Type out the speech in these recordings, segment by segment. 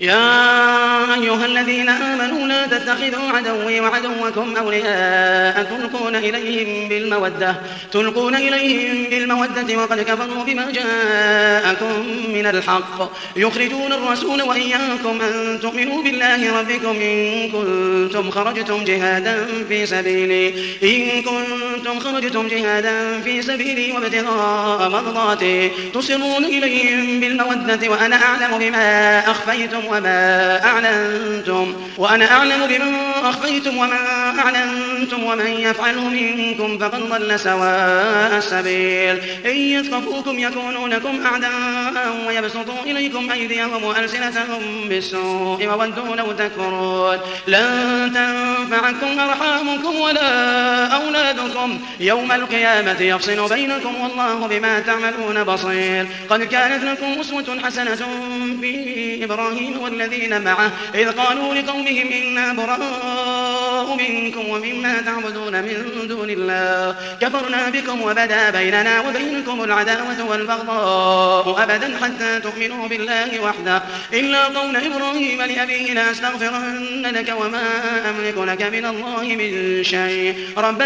يا أيها الذين آمنوا لا تتخذوا عدوي وعدوكم أولياء تلقون إليهم بالمودة تلقون إليهم بالمودة وقد كفروا بما جاءكم من الحق. يخرجون الرسول وإياكم أن تؤمنوا بالله ربكم إن كنتم خرجتم جهادا في سبيلي إن كنتم خرجتم جهادا في سبيلي وابتغاء مرضاتي تصرون إليهم بالمودة وأنا أعلم بما أخفيتم وما أعلنتم وأنا أعلم بما أخفيتم وما أعلنتم ومن يفعله منكم فقد ضل سواء السبيل. إن يثقفوكم يكونوا لكم أعداء ويبسطوا إليكم أيديهم وألسنتهم بالسوء وودوا لو تكفرون. لن تنفعكم أرحامكم ولا أولادكم يوم القيامة يفصل بينكم والله بما تعملون بصير. قد كانت لكم أسوة حسنة في إبراهيم والذين معه إذ قالوا لقومهم إنا براء منكم ومما تعبدون من دون الله. كفرنا بكم وبدا بيننا وبينكم العداوة والبغضاء أبدا حتى تؤمنوا بالله وحده. إلا قول إبراهيم لأبيه لا أستغفرن لك وما أملك لك من الله من شيء. ربنا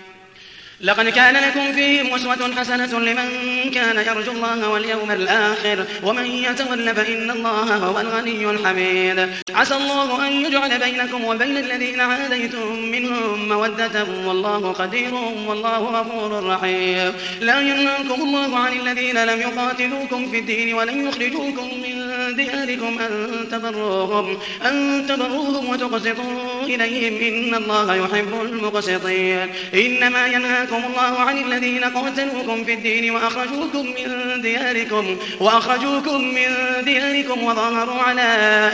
لقد كان لكم فيهم أسوة حسنة لمن كان يرجو الله واليوم الآخر. ومن يتول فإن الله هو الغني الحميد. عسى الله أن يجعل بينكم وبين الذين عاديتم منهم مودة. والله قدير والله غفور رحيم. لا ينهاكم الله عن الذين لم يقاتلوكم في الدين ولم يخرجوكم من دياركم أن تبروهم, أن تبروهم وتقسطوا إليهم إن الله يحب المقسطين. إنما ينهاكم ينهاكم الله عن الذين قاتلوكم في الدين وأخرجوكم من دياركم وأخرجوكم من دياركم وظاهروا على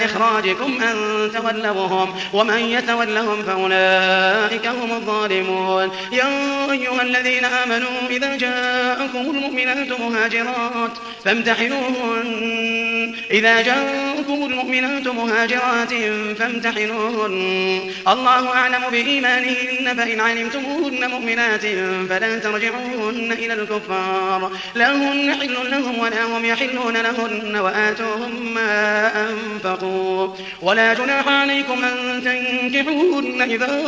إخراجكم أن تولوهم ومن يتولهم فأولئك هم الظالمون. يا أيها الذين آمنوا إذا جاءكم المؤمنات مهاجرات فامتحنوهن إذا جاءكم المؤمنات مهاجرات فامتحنوهن. الله أعلم بإيمانهن فإن علمتموهن مؤمنات فلا ترجعوهن إلى الكفار. لا هن حل لهم ولا هم يحلون لهن وآتوهم ما أنفقوا. ولا جناح عليكم أن تنكحوهن إذا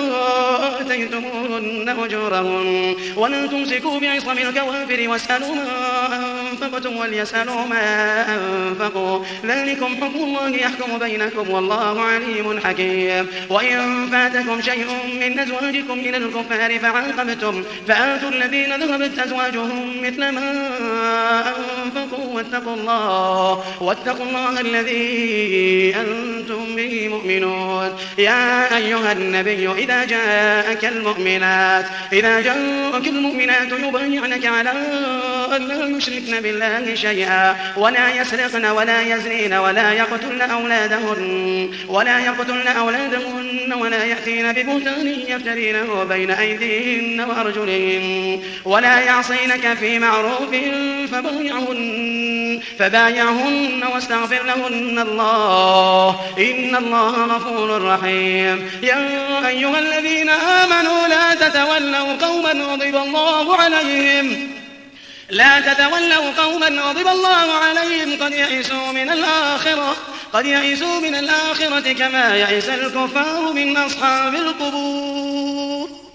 آتيتموهن أجورهن. ولا تمسكوا بعصم الكوافر واسألوا ما أنفقتم وليسألوا ما أنفقوا. ذلكم حكم الله يحكم بينكم والله عليم حكيم. وإن فاتكم شيء من أزواجكم إلى الكفار فعاقبتم فآتوا الذين ذهبت أزواجهم مثل ما أنفقوا واتقوا الله واتقوا الله الذي أنتم به مؤمنون. يا أيها النبي إذا جاءك المؤمنات إذا جاءك المؤمنات يبايعنك على أن لا يشركن بالله شيئا. ولا يسرقن ولا يزنين ولا يقتلن أولادهن. ولا يقتلن أولادهن ولا يأتين ببهتان يفترينه بين أيديهن وأرجلهن. ولا يعصينك في معروف فبايعهن. فبايعهن واستغفر لهن الله. إن الله غفور رحيم. يا أيها الذين آمنوا لا تتولوا قوما غضب الله عليهم. لا تتولوا قوما غضب الله عليهم قد يئسوا من الآخرة قد يئسوا من الآخرة كما يئس الكفار من أصحاب القبور.